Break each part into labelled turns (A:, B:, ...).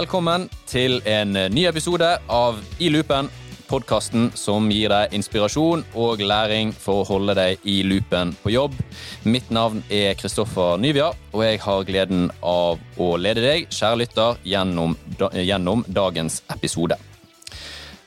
A: Velkommen til en ny episode av I loopen, podkasten som gir deg inspirasjon og læring for å holde deg i loopen på jobb. Mitt navn er Kristoffer Nyvia, og jeg har gleden av å lede deg, kjære lytter, gjennom, gjennom dagens episode.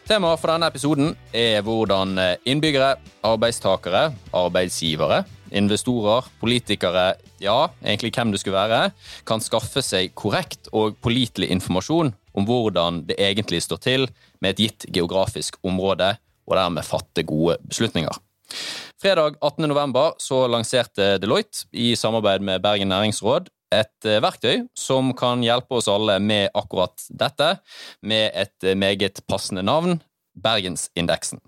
A: Temaet for denne episoden er hvordan innbyggere, arbeidstakere, arbeidsgivere, investorer, politikere, ja, egentlig hvem det skulle være, kan skaffe seg korrekt og pålitelig informasjon om hvordan det egentlig står til med et gitt geografisk område, og dermed fatte gode beslutninger. Fredag 18.11 så lanserte Deloitte i samarbeid med Bergen næringsråd et verktøy som kan hjelpe oss alle med akkurat dette, med et meget passende navn Bergensindeksen.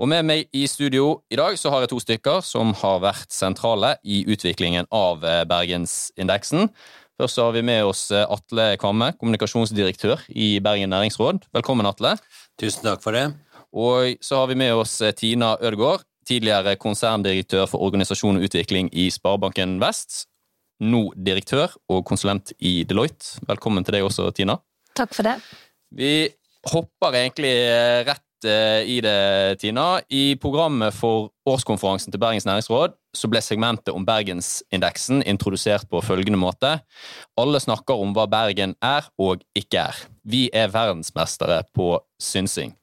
A: Og med meg i studio i dag så har jeg to stykker som har vært sentrale i utviklingen av Bergensindeksen. Først har vi med oss Atle Kvamme, kommunikasjonsdirektør i Bergen næringsråd. Velkommen, Atle.
B: Tusen takk for det.
A: Og så har vi med oss Tina Ødegaard, tidligere konserndirektør for organisasjon og utvikling i Sparebanken Vest. Nå direktør og konsulent i Deloitte. Velkommen til deg også, Tina.
C: Takk for det.
A: Vi hopper egentlig rett i det, Tina. I programmet for årskonferansen til Bergens næringsråd så ble segmentet om Bergensindeksen introdusert på følgende måte. Alle snakker om hva Bergen er og ikke er. Vi er verdensmestere på synsing.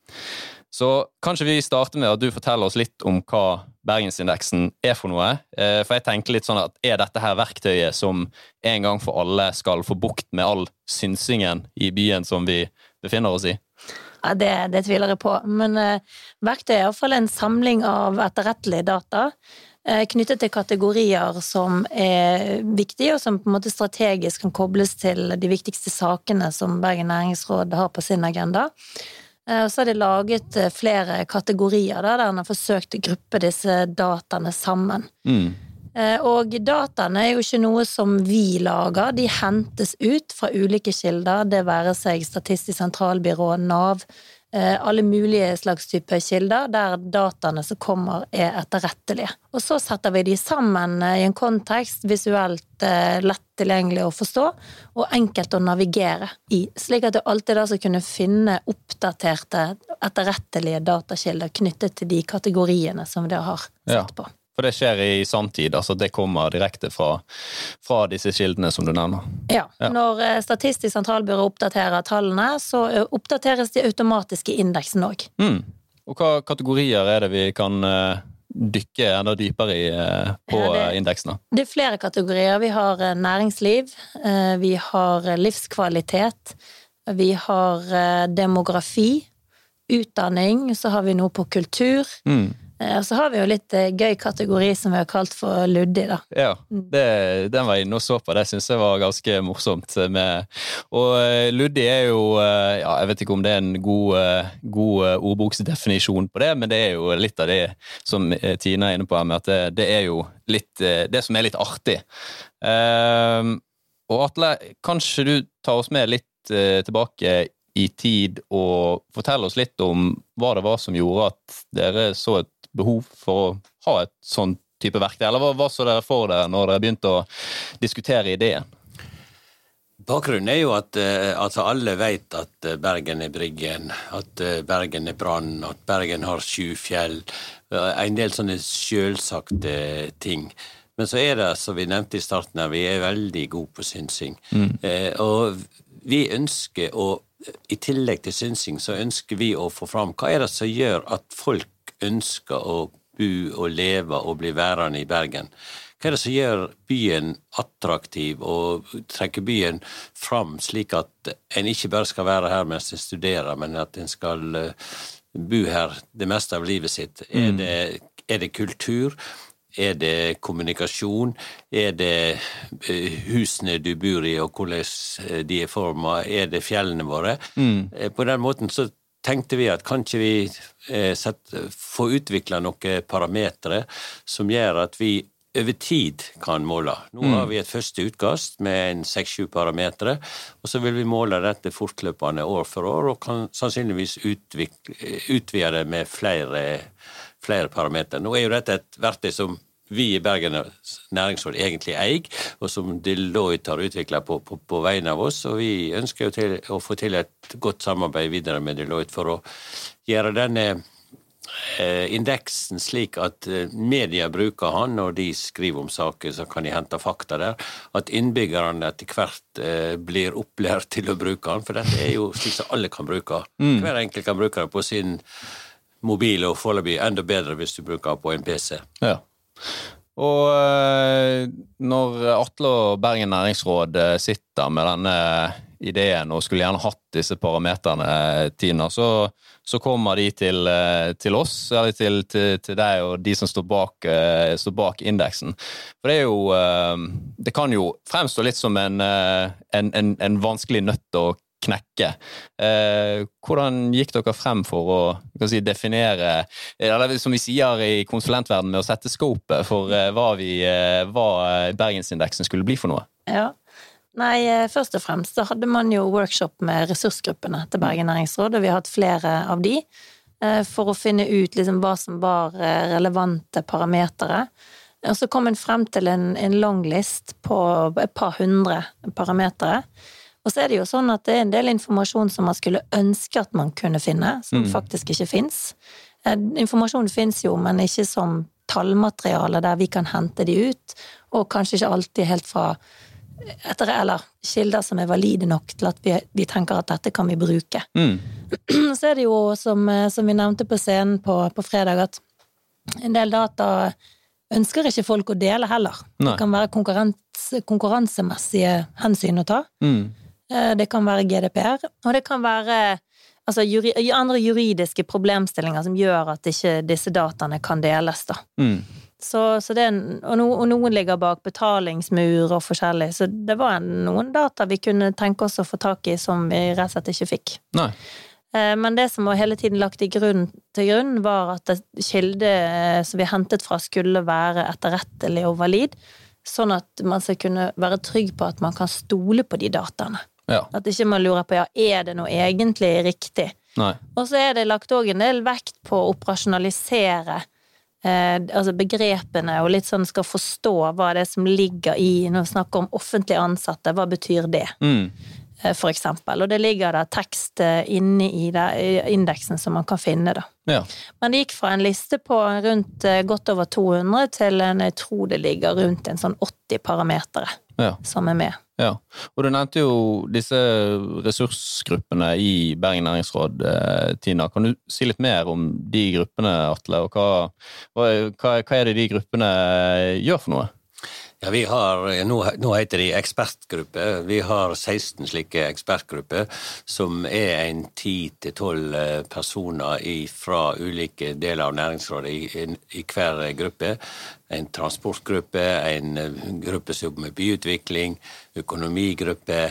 A: Så kanskje vi starter med at du forteller oss litt om hva Bergensindeksen er for noe. For jeg tenker litt sånn at Er dette her verktøyet som en gang for alle skal få bukt med all synsingen i byen som vi befinner oss i?
C: Ja, det, det, tviler jeg på. Men uh, verktøyet er iallfall en samling av etterrettelige data uh, knyttet til kategorier som er viktige, og som på en måte strategisk kan kobles til de viktigste sakene som Bergen næringsråd har på sin agenda. Uh, og så har de laget flere kategorier da, der en har forsøkt å gruppe disse dataene sammen. Mm. Og dataene er jo ikke noe som vi lager, de hentes ut fra ulike kilder, det være seg Statistisk sentralbyrå, Nav, alle mulige slags typer kilder der dataene som kommer er etterrettelige. Og så setter vi de sammen i en kontekst visuelt lett tilgjengelig å forstå, og enkelt å navigere i, slik at du alltid da skal kunne finne oppdaterte, etterrettelige datakilder knyttet til de kategoriene som vi har sett på.
A: For det skjer i sanntid, altså det kommer direkte fra, fra disse kildene som du nevner?
C: Ja. ja. Når Statistisk sentralbyrå oppdaterer tallene, så oppdateres de automatiske indeksene indeksen òg.
A: Mm. Og hva kategorier er det vi kan dykke enda dypere i på ja, det, indeksen?
C: Det er flere kategorier. Vi har næringsliv, vi har livskvalitet, vi har demografi, utdanning, så har vi noe på kultur. Mm. Og så har vi jo litt gøy kategori som vi har kalt for Luddi, da.
A: Ja, det, den var jeg inne og så på. Det syns jeg var ganske morsomt. Med, og Luddi er jo ja, Jeg vet ikke om det er en god, god ordboksdefinisjon på det, men det er jo litt av det som Tina er inne på her, med at det, det er jo litt det som er litt artig. Uh, og Atle, kanskje du tar oss med litt tilbake i tid og forteller oss litt om hva det var som gjorde at dere så et behov for å ha et sånn type verktøy, eller hva, hva så dere for dere når dere begynte å diskutere ideen?
B: Bakgrunnen er jo at altså alle vet at Bergen er Bryggen, at Bergen er Brann, at Bergen har sju fjell. En del sånne selvsagte ting. Men så er det, som vi nevnte i starten her, vi er veldig gode på synsing. Mm. Eh, og vi ønsker å i tillegg til synsing, så ønsker vi å få fram hva er det som gjør at folk ønsker å bo og leve og bli værende i Bergen. Hva er det som gjør byen attraktiv og trekker byen fram, slik at en ikke bare skal være her mens en studerer, men at en skal bo her det meste av livet sitt? Er det, er det kultur? Er det kommunikasjon? Er det husene du bor i, og hvordan de er forma? Er det fjellene våre? Mm. På den måten så tenkte vi at kan ikke vi sette, få utvikla noen parametere som gjør at vi over tid kan måle. Nå har vi et første utkast med en seks-sju parametere, og så vil vi måle dette fortløpende år for år, og kan sannsynligvis utvide det med flere, flere parametere. Nå er jo dette et verktøy som vi i Bergen næringsråd egentlig eier, og som Deloitte har utvikla på, på, på, vegne av oss. Og vi ønsker til, å få til et godt samarbeid videre med Deloitte for å gjøre denne Eh, indeksen slik at eh, media bruker han når de skriver om saker, så kan de hente fakta der. At innbyggerne etter hvert eh, blir opplært til å bruke han, for dette er jo slik som alle kan bruke. Mm. Hver enkelt kan bruke det på sin mobil, og foreløpig enda bedre hvis du bruker det på en PC.
A: Ja. Og når Atle og Bergen næringsråd sitter med denne ideen og skulle gjerne hatt disse parameterne, Tina, så, så kommer de til, eh, til oss, eller til, til, til, deg og de som står bak, eh, står bak, indeksen. For det er jo eh, Det kan jo fremstå litt som en, en, en, en vanskelig nøtt å knekke. hvordan gikk dere frem for å si, definere, eller som vi sier i konsulentverdenen, med å sette scopet for hva, vi, hva Bergensindeksen skulle bli for noe?
C: Ja, Nei, eh, først og fremst så hadde man jo workshop med ressursgruppene til Bergen næringsråd, og vi har hatt flere av de, eh, for å finne ut liksom hva som var eh, relevante parametere. Og så kom en frem til en, en longlist på et par hundre parametere. Og så er det jo sånn at det er en del informasjon som man skulle ønske at man kunne finne, som mm. faktisk ikke fins. Informasjon fins jo, men ikke som tallmateriale der vi kan hente de ut, og kanskje ikke alltid helt fra etter, eller kilder som er valide nok til at vi, vi tenker at dette kan vi bruke. Mm. Så er det jo, som, som, vi nevnte på scenen på, på, fredag, at en del data ønsker ikke folk å dele heller. Nei. Det kan være konkurranse, konkurransemessige hensyn å ta. Mm. Eh, det kan være GDPR, og det kan være altså, juri, andre juridiske problemstillinger som gjør at ikke disse dataene kan deles. da. Mm. Så, så det, og, no, og, noen ligger bak betalingsmur og forskjellig, så det var noen data vi kunne tenke oss å få tak i som vi rett og slett ikke fikk. Nei. Eh, men det som var hele tiden lagt grunn, til grunn, var at kilde eh, som vi hentet fra, skulle være etterrettelig og valid, sånn at man skal kunne være trygg på at man kan stole på de dataene. Ja. At ikke man lurer på ja, er det noe egentlig riktig. Nei. Og så er det lagt òg en del vekt på å operasjonalisere eh, altså begrepene, og litt sånn skal forstå hva det er som ligger i Når vi snakker om offentlig ansatte, hva betyr det? Mm. Eh, for eksempel. Og det ligger da tekst eh, inne i, det, indeksen som man kan finne, da. Ja. Men det gikk fra en liste på rundt eh, godt over 200 til en, jeg tror det ligger rundt en sånn 80 parametere ja. som er med.
A: Ja, og du nevnte jo disse ressursgruppene i Bergen næringsråd, eh, Tina. Kan du si litt mer om de gruppene, Atle, og hva, hva, hva er det de gruppene gjør for noe?
B: Ja, vi har, nå, nå, heter de ekspertgruppe. Vi har 16 slike ekspertgrupper, som er en 10-12 eh, personer fra ulike deler av næringsrådet i, i, hver gruppe en transportgruppe, en eh, gruppe som jobber med byutvikling, økonomigruppe,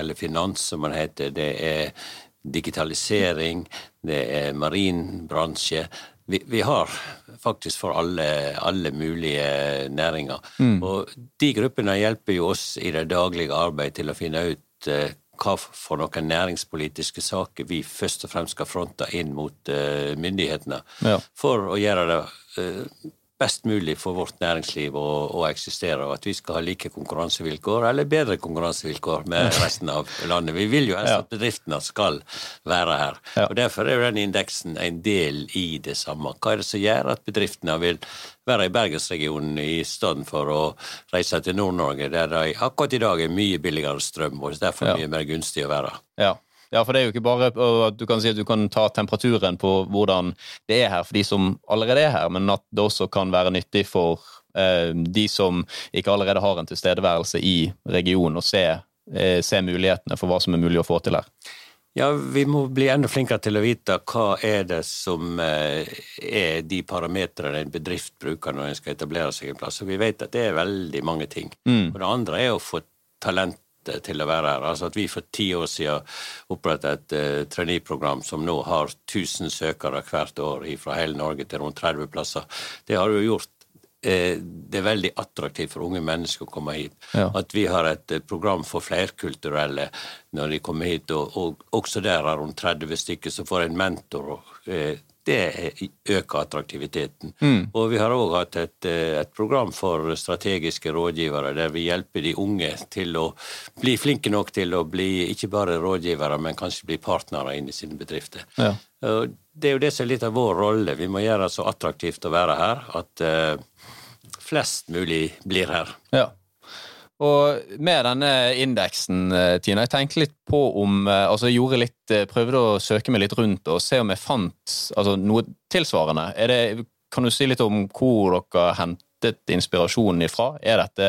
B: eller finans som man heter. Det er digitalisering, det er marinbransje. Vi, vi har faktisk for alle, alle mulige næringer. Mm. Og de gruppene hjelper jo oss i det daglige arbeidet til å finne ut uh, hva for noen næringspolitiske saker vi først og fremst skal fronte inn mot uh, myndighetene, ja. for å gjøre det uh, best mulig for vårt næringsliv å, å, eksistere, og at vi skal ha like konkurransevilkår, eller bedre konkurransevilkår med resten av landet. Vi vil jo helst at bedriftene skal være her. Ja. og Derfor er jo den indeksen en del i det samme. Hva er det som gjør at bedriftene vil være i Bergensregionen i stedet for å reise til Nord-Norge, der det akkurat i dag er mye billigere strøm, og derfor er mye mer gunstig å være.
A: Ja. Ja, for det er jo ikke bare at du kan si at du kan ta temperaturen på hvordan det er her for de som allerede er her, men at det også kan være nyttig for eh, de som ikke allerede har en tilstedeværelse i regionen, og se, eh, se mulighetene for hva som er mulig å få til her.
B: Ja, vi må bli enda flinkere til å vite hva er det som eh, er de parametrene en bedrift bruker når en skal etablere seg en plass. Og vi vet at det er veldig mange ting. Mm. Og det andre er å få talent til å være her. Altså at vi for ti år siden opprettet et uh, traineeprogram som nå har 1000 søkere hvert år fra hele Norge til rundt 30 plasser. Det har jo gjort uh, det er veldig attraktivt for unge mennesker å komme hit. Ja. At vi har et uh, program for flerkulturelle når de kommer hit, og, og også der er rundt 30 stykker som får en mentor og, det øker attraktiviteten. Mm. Og vi har òg hatt et, et, program for strategiske rådgivere, der vi hjelper de unge til å bli flinke nok til å bli ikke bare rådgivere, men kanskje bli partnere inn i sine bedrifter. Ja. Det er jo det som er litt av vår rolle. Vi må gjøre det så attraktivt å være her at uh, flest mulig blir her.
A: Ja. Og med denne indeksen, eh, Tina, jeg tenkte litt på om eh, Altså, jeg litt, eh, prøvde å søke meg litt rundt og se om jeg fant altså, noe tilsvarende. Det, kan du si litt om hvor dere hentet inspirasjonen ifra? Er dette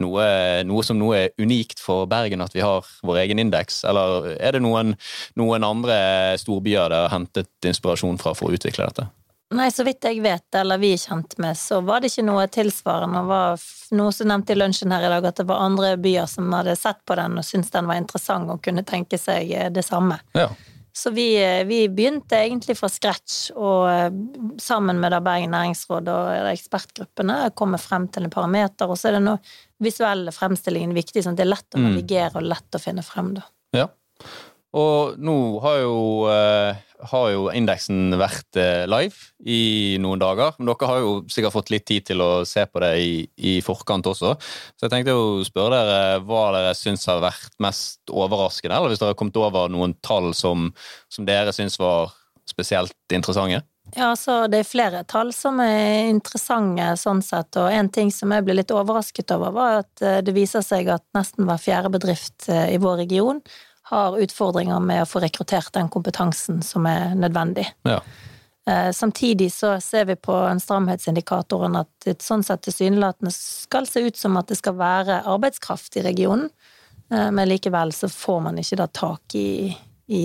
A: noe, noe, som noe er unikt for Bergen, at vi har vår egen indeks? Eller er det noen, noen andre storbyer dere har hentet inspirasjon fra for å utvikle dette?
C: Nei, så vidt jeg vet, eller vi er kjent med, så var det ikke noe tilsvarende. Det var noe som nevnte i lunsjen her i dag, at det var andre byer som hadde sett på den og syntes den var interessant og kunne tenke seg eh, det samme. Ja. Så vi, eh, vi, begynte egentlig fra scratch, og eh, sammen med Bergen næringsråd og ekspertgruppene kommer frem til en parameter, og så er det noe visuelle fremstillingen viktig, sånn at det er lett å mm. navigere og lett å finne frem, da.
A: Ja. Og nå har jo, eh, jo indeksen vært eh, live i noen dager. Men dere har jo sikkert fått litt tid til å se på det i, i forkant også. Så jeg tenkte å spørre dere hva dere syns har vært mest overraskende, eller hvis dere har kommet over noen tall som, som dere syns var spesielt interessante?
C: Ja, så Det er flere tall som er interessante sånn sett, og en ting som jeg ble litt overrasket over, var at eh, det viser seg at nesten hver fjerde bedrift i vår region har utfordringer med å få rekruttert den kompetansen som er nødvendig. Ja. Eh, samtidig så ser vi på en stramhetsindikatoren at det sånn sett tilsynelatende skal se ut som at det skal være arbeidskraft i regionen, eh, men likevel så får man ikke da tak i, i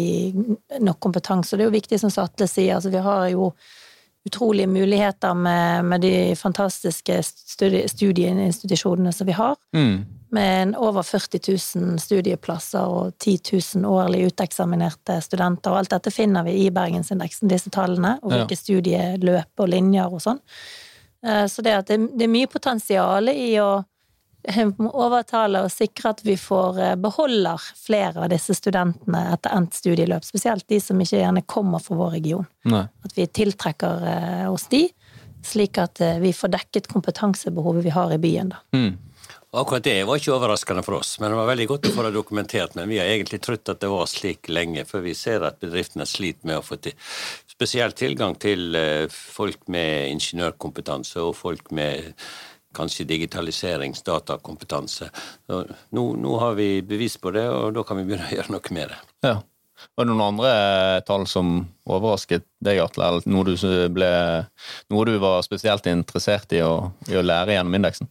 C: nok kompetanse. Det er jo viktig, som Atle sier, altså vi har jo utrolige muligheter med, med de fantastiske studie, studieinstitusjonene som vi har. Mm med over 40 000 studieplasser og 10 000 årlig uteksaminerte studenter. Og alt dette finner vi i Bergensindeksen, disse tallene, og hvilke ja. studieløp og linjer og sånn. Eh, så det, det, det er mye potensial i å overtale og sikre at vi får eh, beholder flere av disse studentene etter endt studieløp. Spesielt de som ikke gjerne kommer fra vår region. Nei. At vi tiltrekker eh, oss de, slik at vi får dekket kompetansebehovet vi har i byen. da. Mm.
B: Akkurat det var ikke overraskende for oss, men det var veldig godt å få det dokumentert. Men vi har egentlig trodd at det var slik lenge, for vi ser at bedriftene sliter med å få til spesielt tilgang til eh, folk med ingeniørkompetanse og folk med kanskje digitaliseringsdatakompetanse. Nå, nå har vi bevis på det, og da kan vi begynne å gjøre noe med det.
A: Ja. Var det noen andre tall som overrasket deg, Atle? Eller noe du, ble, noe du var spesielt interessert i å, i å lære gjennom indeksen?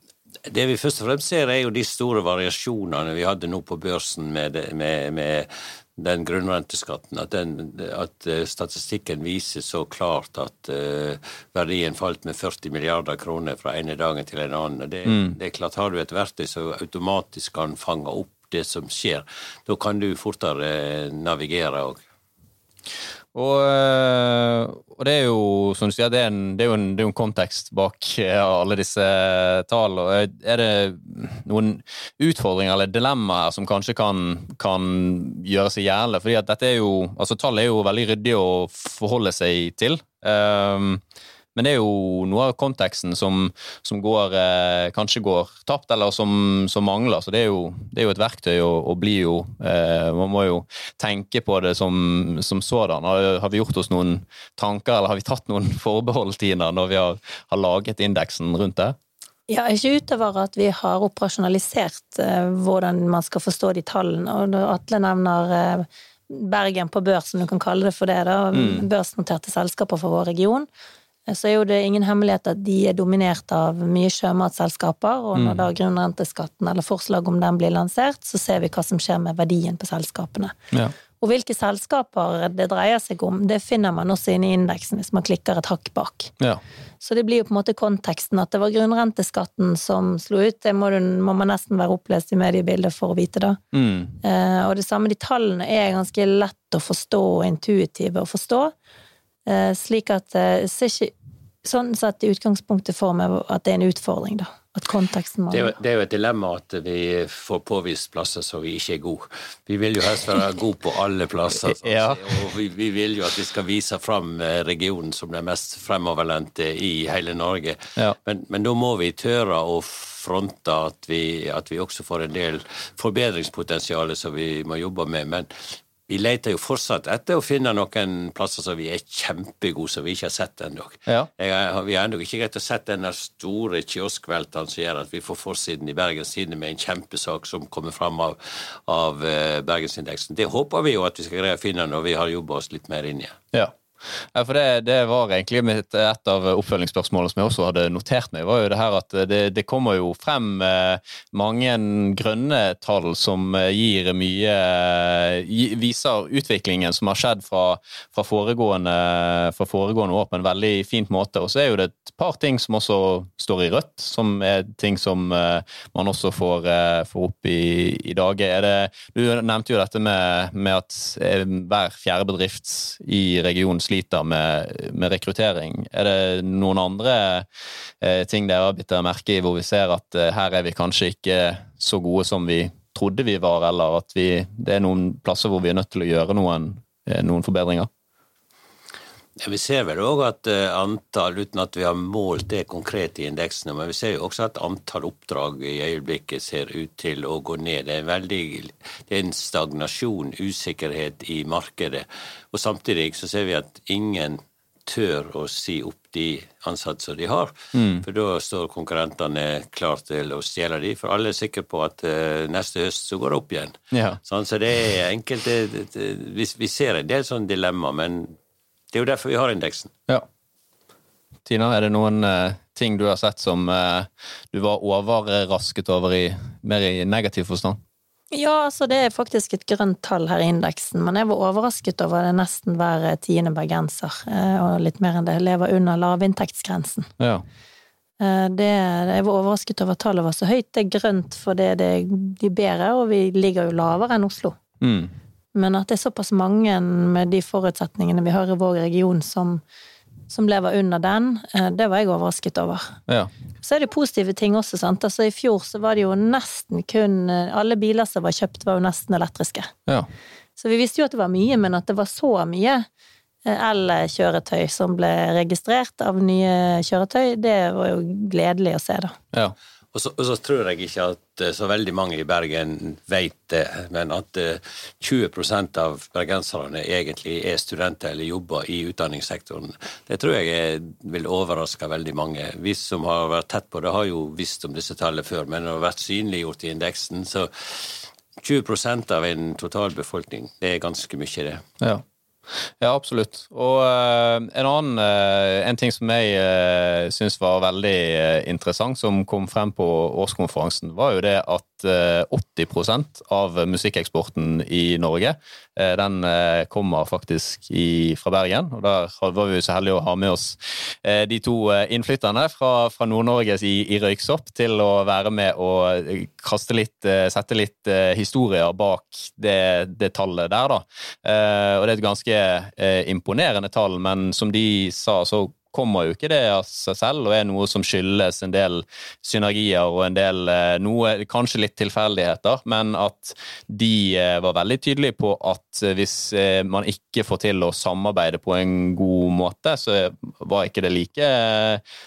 B: Det vi først og fremst ser, er jo de store variasjonene vi hadde nå på børsen med, med, med den grunnrenteskatten. At, den, at, eh, statistikken viser så klart at uh, verdien falt med 40 milliarder kroner fra ene dagen til en annen. Det, mm. det er klart, Har du et verktøy som automatisk kan fange opp det som skjer, da kan du fortere navigere. og
A: og, eh, og, det er jo som du sier, det er, en, det er jo en, det er en kontekst bak eh, alle disse tallene. Er det noen utfordringer eller dilemmaer som kanskje kan, kan gjøre seg gjeldende? Fordi at dette er jo, altså Tall er jo veldig ryddig å forholde seg til. Um, men det er jo noe av konteksten som, som går, eh, kanskje går tapt, eller som, som, mangler. Så det er jo, det er jo et verktøy og blir jo eh, Man må jo tenke på det som, som sådan. Har, har, vi gjort oss noen tanker, eller har vi tatt noen forbehold, Tina, når vi har, har laget indeksen rundt det?
C: Ja, ikke utover at vi har operasjonalisert eh, hvordan man skal forstå de tallene. Og Atle nevner eh, Bergen på børs, som du kan kalle det for det, da, mm. børsnoterte selskaper for vår region så er jo det ingen hemmelighet at de er dominert av mye sjømatselskaper, og når mm. da grunnrenteskatten eller forslag om den blir lansert, så ser vi hva som skjer med verdien på selskapene. Ja. Og hvilke selskaper det dreier seg om, det finner man også inne i indeksen hvis man klikker et hakk bak. Ja. Så det blir jo på en måte konteksten at det var grunnrenteskatten som slo ut. Det må, du, må man nesten være opplest i mediebildet for å vite, da. Mm. Eh, og det samme, de tallene er ganske lett å forstå og intuitive å forstå. Eh, slik at eh, ser ikke sånn sett i utgangspunktet for meg at det er en utfordring, da. At konteksten
B: Det er, jo, det er jo et dilemma at vi får påvist plasser som vi ikke er gode. Vi vil jo helst være gode på alle plasser. sånn
A: Ja.
B: Og vi, vi vil jo at vi skal vise fram eh, regionen som den mest fremoverlente i hele Norge.
A: Ja.
B: Men, men da må vi tørre å fronte at vi, at vi også får en del forbedringspotensial som vi må jobbe med. Men vi leter jo fortsatt etter å finne noen plasser som vi er kjempegode, som vi ikke har sett ennå.
A: Ja.
B: Jeg Vi har ennå ikke greid å sett den store kioskvelteren som gjør at vi får forsiden i Bergens Tidende med en kjempesak som kommer fram av, av eh, Bergensindeksen. Det håper vi jo at vi skal greie å finne når vi har jobba oss litt mer inn i.
A: Ja. For det, det var egentlig mitt, et av oppfølgingsspørsmålene som jeg også hadde notert meg, var jo det her at det, det kommer jo frem eh, mange grønne tall som eh, gir mye eh, Viser utviklingen som har skjedd fra, fra, foregående, fra foregående år på en veldig fint måte. Og så er jo det et par ting som også står i rødt, som er ting som man også får, får opp i, i dag. Det, du nevnte jo dette med, med at hver fjerde bedrift i regionen sliter med, med rekruttering. Er det noen andre eh, ting dere har bitt dere merke i hvor vi ser at eh, her er vi kanskje ikke så gode som vi trodde vi var, eller at vi, det er noen plasser hvor vi er nødt til å gjøre noen, eh, noen forbedringer?
B: Vi ser vel òg at eh, antall, uten at vi har målt det konkret i indeksene, men vi ser jo også at antall oppdrag i øyeblikket ser ut til å gå ned. Det er, en veldig, det er en stagnasjon, usikkerhet i markedet. Og samtidig så ser vi at ingen tør å si opp de ansatte som de har. For da står konkurrentene klar til å stjele de, for alle er sikre på at uh, neste høst så går det opp igjen.
A: Ja.
B: Sånn, så det er enkelte Vi, vi ser en del sånne dilemma, men det er jo derfor vi har indeksen.
A: Ja. Tina, er det noen uh, ting du har sett som uh, du var overrasket over i mer i negativ forstand?
C: Ja, altså det er faktisk et grønt tall her i indeksen, men jeg var overrasket over det nesten hver tiende bergenser, eh, og litt mer enn det, lever under lavinntektsgrensen.
A: Ja.
C: Eh, Det, jeg var overrasket over at tallet var så høyt. Det er grønt fordi det er de bedre, og vi ligger jo lavere enn Oslo.
A: Mm.
C: Men at det er såpass mange med de forutsetningene vi har i vår region som, som lever under den, eh, det var jeg overrasket over.
A: ja.
C: Så er det positive ting også, sant. Altså i fjor så var det jo nesten kun eh, Alle biler som var kjøpt, var jo nesten elektriske.
A: ja.
C: Så vi visste jo at det var mye, men at det var så mye eh, elkjøretøy som ble registrert av nye kjøretøy, det var jo gledelig å se, da.
A: ja.
B: Og så, og så tror jeg ikke at eh, så veldig mange i Bergen vet det, men at eh, 20% av bergenserne egentlig er studenter eller jobber i utdanningssektoren. Det tror jeg vil overraske veldig mange. Vi som har vært tett på det, har jo visst om disse tallene før, men det har vært synliggjort i indeksen. Så 20% av en totalbefolkning, det er ganske mye, det.
A: Ja. Ja, absolutt. Og uh, en annen uh, en ting som jeg uh, syns var veldig uh, interessant, som kom frem på årskonferansen, var jo det at eh, 80% av musikkeksporten i Norge, eh, den eh, kommer faktisk fra Bergen. Og der var vi så heldige å ha med oss eh, de to eh, innflytterne fra, fra Nord-Norge i, i Røyksopp til å være med og eh, kaste litt, eh, sette litt eh, historier bak det, det tallet der, da. Eh, og det er et ganske eh, imponerende tall, men som de sa, så kommer jo ikke det av seg selv, og er noe som skyldes en del synergier og en del eh, noe, kanskje litt tilfeldigheter, men at de eh, var veldig tydelige på at eh, hvis man ikke får til å samarbeide på en god måte, så var ikke det like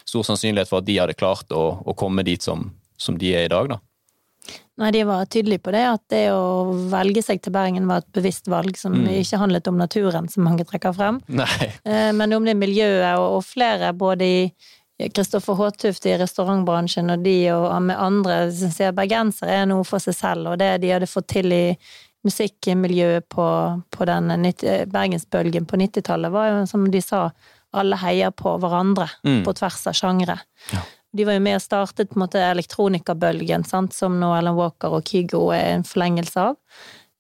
A: stor sannsynlighet for at de hadde klart å, å komme dit som, som de er i dag, da.
C: Nei, de var tydelige på det, at det å velge seg til Bergen var et bevisst valg som ikke handlet om naturen, som mange trekker frem,
A: Nei.
C: eh, men om det miljøet, og, flere, både i Kristoffer Håtuft i restaurantbransjen og de og med andre som sier bergensere er noe for seg selv, og det de hadde fått til i musikkmiljøet på, på den 90 bergensbølgen på 90-tallet, var jo som de sa, alle heier på hverandre
A: Mm.
C: på tvers av sjangre.
A: Ja.
C: De var jo med og startet på en måte elektronikabølgen, sant, som nå Ellen Walker og Kygo er en forlengelse av.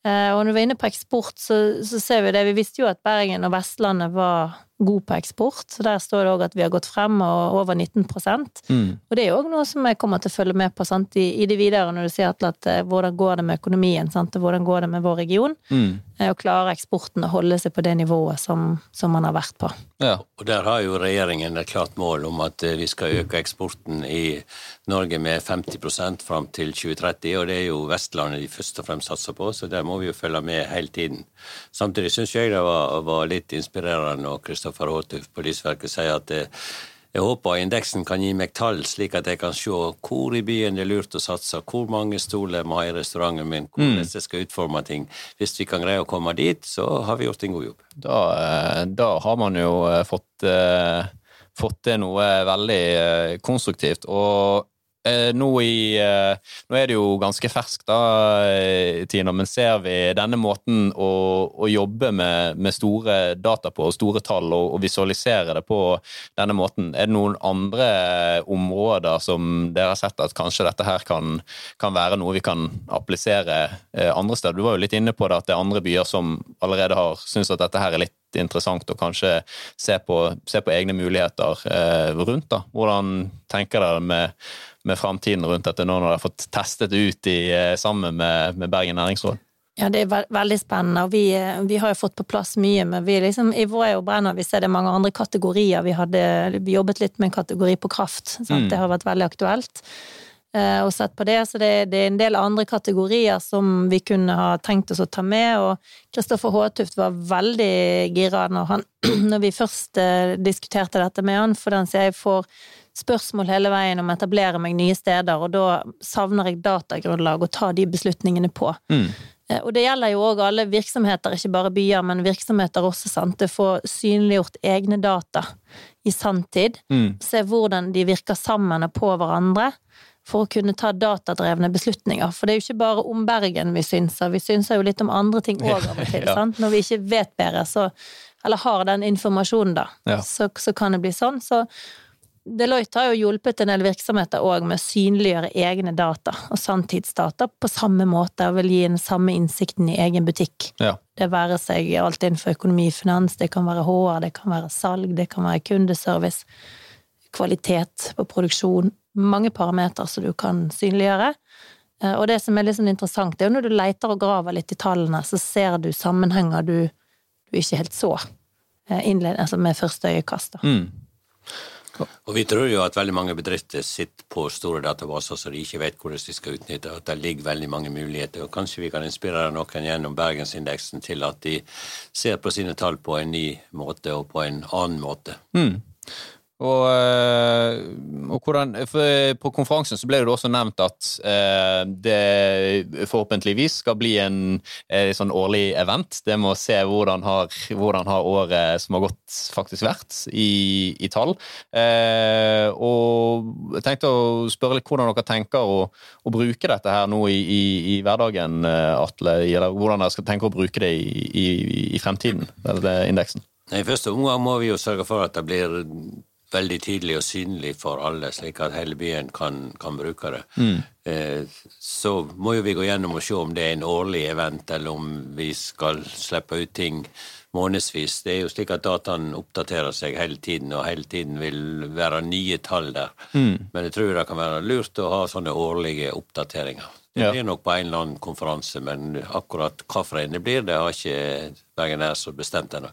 C: Eh, og når vi er inne på eksport, så, så ser vi det. Vi visste jo at Bergen og Vestlandet var god på eksport. Så der står det òg at vi har gått frem og over 19
A: Mm.
C: Og det er òg noe som jeg kommer til å følge med på sant? I, i det videre, når du sier at, at eh, hvordan går det med økonomien, sant? og hvordan går det med vår region?
A: Mm.
C: Eh, Og klarer eksporten å holde seg på det nivået som, som man har vært på.
A: Ja.
B: Og der har jo regjeringen et klart mål om at eh, vi skal øke eksporten i Norge med 50% fram til 2030, og det er jo Vestlandet de først og fremst satser på, så der må vi jo følge med hele tiden. Samtidig syns jeg det var, var litt inspirerende når Kristoffer Håtuf på Lysverket sier at eh, jeg håper indeksen kan gi meg tall, slik at jeg kan se hvor i byen det er lurt å satse, hvor mange stoler må ha i restauranten min, hvordan jeg skal utforme ting. Hvis vi kan greie å komme dit, så har vi gjort en god jobb.
A: Da, eh, da har man jo eh, fått, eh, fått til noe veldig konstruktivt. Og nå, i, eh, nå er det jo ganske ferskt, da, eh, Tina, men ser vi denne måten å, å jobbe med, med store data på, store tall, og, og visualisere det på denne måten? Er det noen andre områder som dere har sett at kanskje dette her kan, kan være noe vi kan applisere eh, andre steder? Du var jo litt inne på det at det er andre byer som allerede har syntes at dette her er litt interessant og kanskje se på, se på egne muligheter eh, rundt. da. Hvordan tenker dere med, med framtiden rundt dette nå når dere har fått testet det ut i, eh, sammen med, med Bergen næringsråd?
C: Ja, det er veldig spennende, og vi, eh, vi, har jo fått på plass mye, men vi liksom, i Vår og Brenner vi ser det mange andre kategorier. Vi, hadde, vi jobbet litt med en kategori på kraft.
A: Mm.
C: Det har vært veldig aktuelt. Eh, og sett på det, så det, det, er en del andre kategorier som vi kunne ha tenkt oss å ta med, og Kristoffer Håtuft var veldig gira når, han, når vi først eh, diskuterte dette med han, for den sier jeg får spørsmål hele veien om å etablere meg nye steder, og da savner jeg datagrunnlag å ta de beslutningene på.
A: Mm.
C: Eh, Og det gjelder jo òg alle virksomheter, ikke bare byer, men virksomheter også, sant. Det får synliggjort egne data i sanntid.
A: Mm.
C: Se hvordan de virker sammen og på hverandre. For å kunne ta datadrevne beslutninger. For det er jo ikke bare om Bergen vi synser, vi synser jo litt om andre ting òg av og til.
A: Ja.
C: sant? Når vi ikke vet bedre, så Eller har den informasjonen, da.
A: Ja.
C: Så, så kan det bli sånn. Så Deloitte har jo hjulpet en del virksomheter òg med å synliggjøre egne data og sanntidsdata på samme måte, og vil gi den samme innsikten i egen butikk.
A: Ja.
C: Det være seg alt innenfor økonomi, finans, det kan være HR, det kan være salg, det kan være kundeservice, kvalitet på produksjon, mange parametere som du kan synliggjøre. Eh, Og det som er sånn interessant, det er jo når du leter og graver litt i tallene, så ser du sammenhenger du, du ikke helt så eh, innled, altså med første øyekast.
A: Mm.
B: Og vi tror jo at veldig mange bedrifter sitter på store databaser så de ikke vet hvordan de skal utnytte, og at det ligger veldig mange muligheter. Og kanskje vi kan inspirere noen gjennom Bergensindeksen til at de ser på sine tall på en ny måte og på en annen måte.
A: Mm. Og, eh, og hvordan, for På konferansen så ble det også nevnt at eh, det forhåpentligvis skal bli en en sånn årlig event. Det med å se hvordan har, hvordan har året som har gått, faktisk vært i, i tall. Eh, og jeg tenkte å spørre litt hvordan dere tenker å, å bruke dette her nå i, i, i hverdagen, eh, Atle. Eller hvordan dere skal tenke å bruke det i fremtiden, denne indeksen.
B: I første omgang må vi jo sørge for at det blir veldig tydelig og synlig for alle, slik at hele byen kan, kan bruke det. Eh, så må jo vi gå gjennom og se om det er en årlig event, eller om vi skal slippe ut ting månedsvis. Det er jo slik at dataen oppdaterer seg hele tiden, og hele tiden vil være nye tall der. Men jeg tror det kan være lurt å ha sånne årlige oppdateringer. Det
A: Ja.
B: blir nok på en eller annen konferanse, men akkurat hvilken det blir, det har ikke Bergen Ærs bestemt ennå.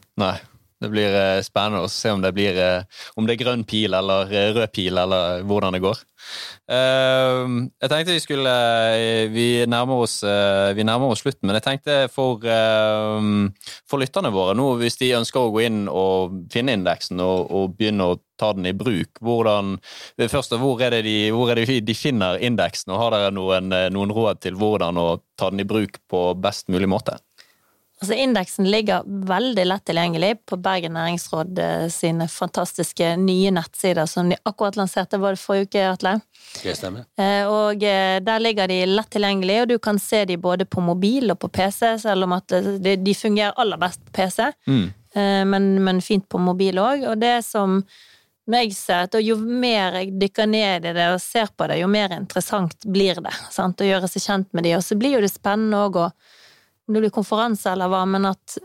A: Det blir eh, spennende å se om det blir eh, om det er grønn pil eller eh, rød pil, eller hvordan det går. Eh, jeg tenkte vi skulle Vi nærmer oss, vi nærmer oss slutten, men jeg tenkte for, eh, for lytterne våre nå, hvis de ønsker å gå inn og finne indeksen og, og begynne å ta den i bruk, hvordan først, hvor er det de, er det de finner indeksen, og har dere noen, noen råd til hvordan å ta den i bruk på best mulig måte?
C: Altså, indeksen ligger veldig lett tilgjengelig på Bergen næringsråd eh, sine fantastiske nye nettsider som de akkurat lanserte, var det forrige uke, Atle?
B: Det stemmer?
C: Eh, Og eh, der ligger de lett tilgjengelig, og du kan se de både på mobil og på PC, selv om at de, fungerer aller best på PC,
A: Mm.
C: men, men fint på mobil òg. Og det som jeg ser, at jo mer jeg dykker ned i det og ser på det, jo mer interessant blir det. Sant? Å gjøre seg kjent med de, og så blir jo det spennende òg å om det blir konferanse eller hva, men at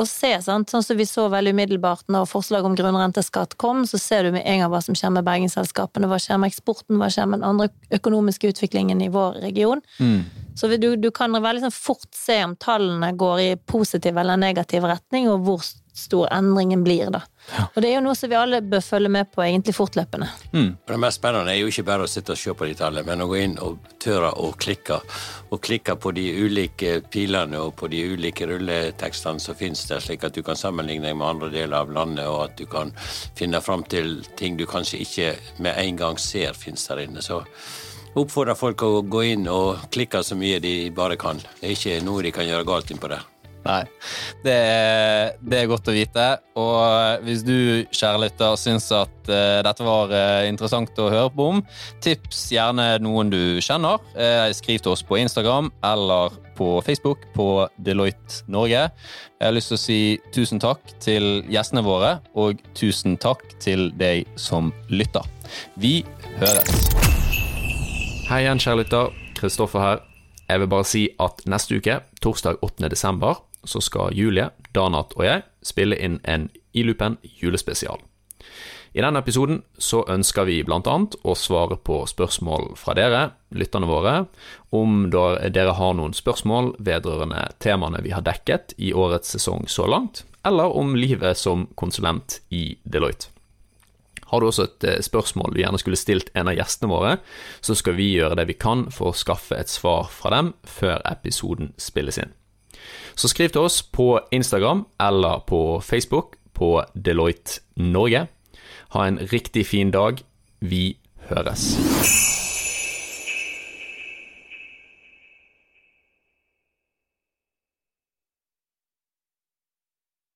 C: å se, sant? sånn som vi så veldig umiddelbart når forslaget om grunnrenteskatt kom, så ser du med en gang hva som skjer med bergingsselskapene, hva skjer med eksporten, hva skjer med den andre økonomiske utviklingen i vår region. Mm. Så du, du, kan veldig sånn fort se om tallene går i positiv eller negativ retning, og hvor stor endringen blir, da. Ja. Og det er jo noe som vi alle bør følge med på egentlig fortløpende.
B: Mm. Og Det mest spennende er jo ikke bare å sitte og se på de tallene, men å gå inn og tørre å klikke. Og klikke på de ulike pilene og på de ulike rulletekstene som finnes der, slik at du kan sammenligne deg med andre deler av landet, og at du kan finne fram til ting du kanskje ikke med en gang ser finnes der inne. Så oppfordrer folk å gå inn og klikke så mye de bare kan. Det er ikke noe de kan gjøre galt innpå der.
A: Nei. Det er, det er, godt å vite. Og hvis du, kjære lytter, syns at uh, dette var uh, interessant å høre på om, tips gjerne noen du kjenner. Uh, skriv til oss på Instagram eller på Facebook på Deloitte Norge. Jeg har lyst til å si tusen takk til gjestene våre, og tusen takk til deg som lytter. Vi høres. Hei igjen, kjære lytter. Kristoffer her. Jeg vil bare si at neste uke, torsdag 8. desember, så skal Julie, Danat og jeg spille inn en Ilupen julespesial. I denne episoden så ønsker vi bl.a. å svare på spørsmål fra dere, lytterne våre, om dere har noen spørsmål vedrørende temaene vi har dekket i årets sesong så langt, eller om livet som konsulent i Deloitte. Har du også et eh, spørsmål du gjerne skulle stilt en av gjestene våre, så skal vi gjøre det vi kan for å skaffe et svar fra dem før episoden spilles inn. Så skriv til oss på Instagram eller på Facebook på Deloitte Norge. Ha en riktig fin dag. Vi høres.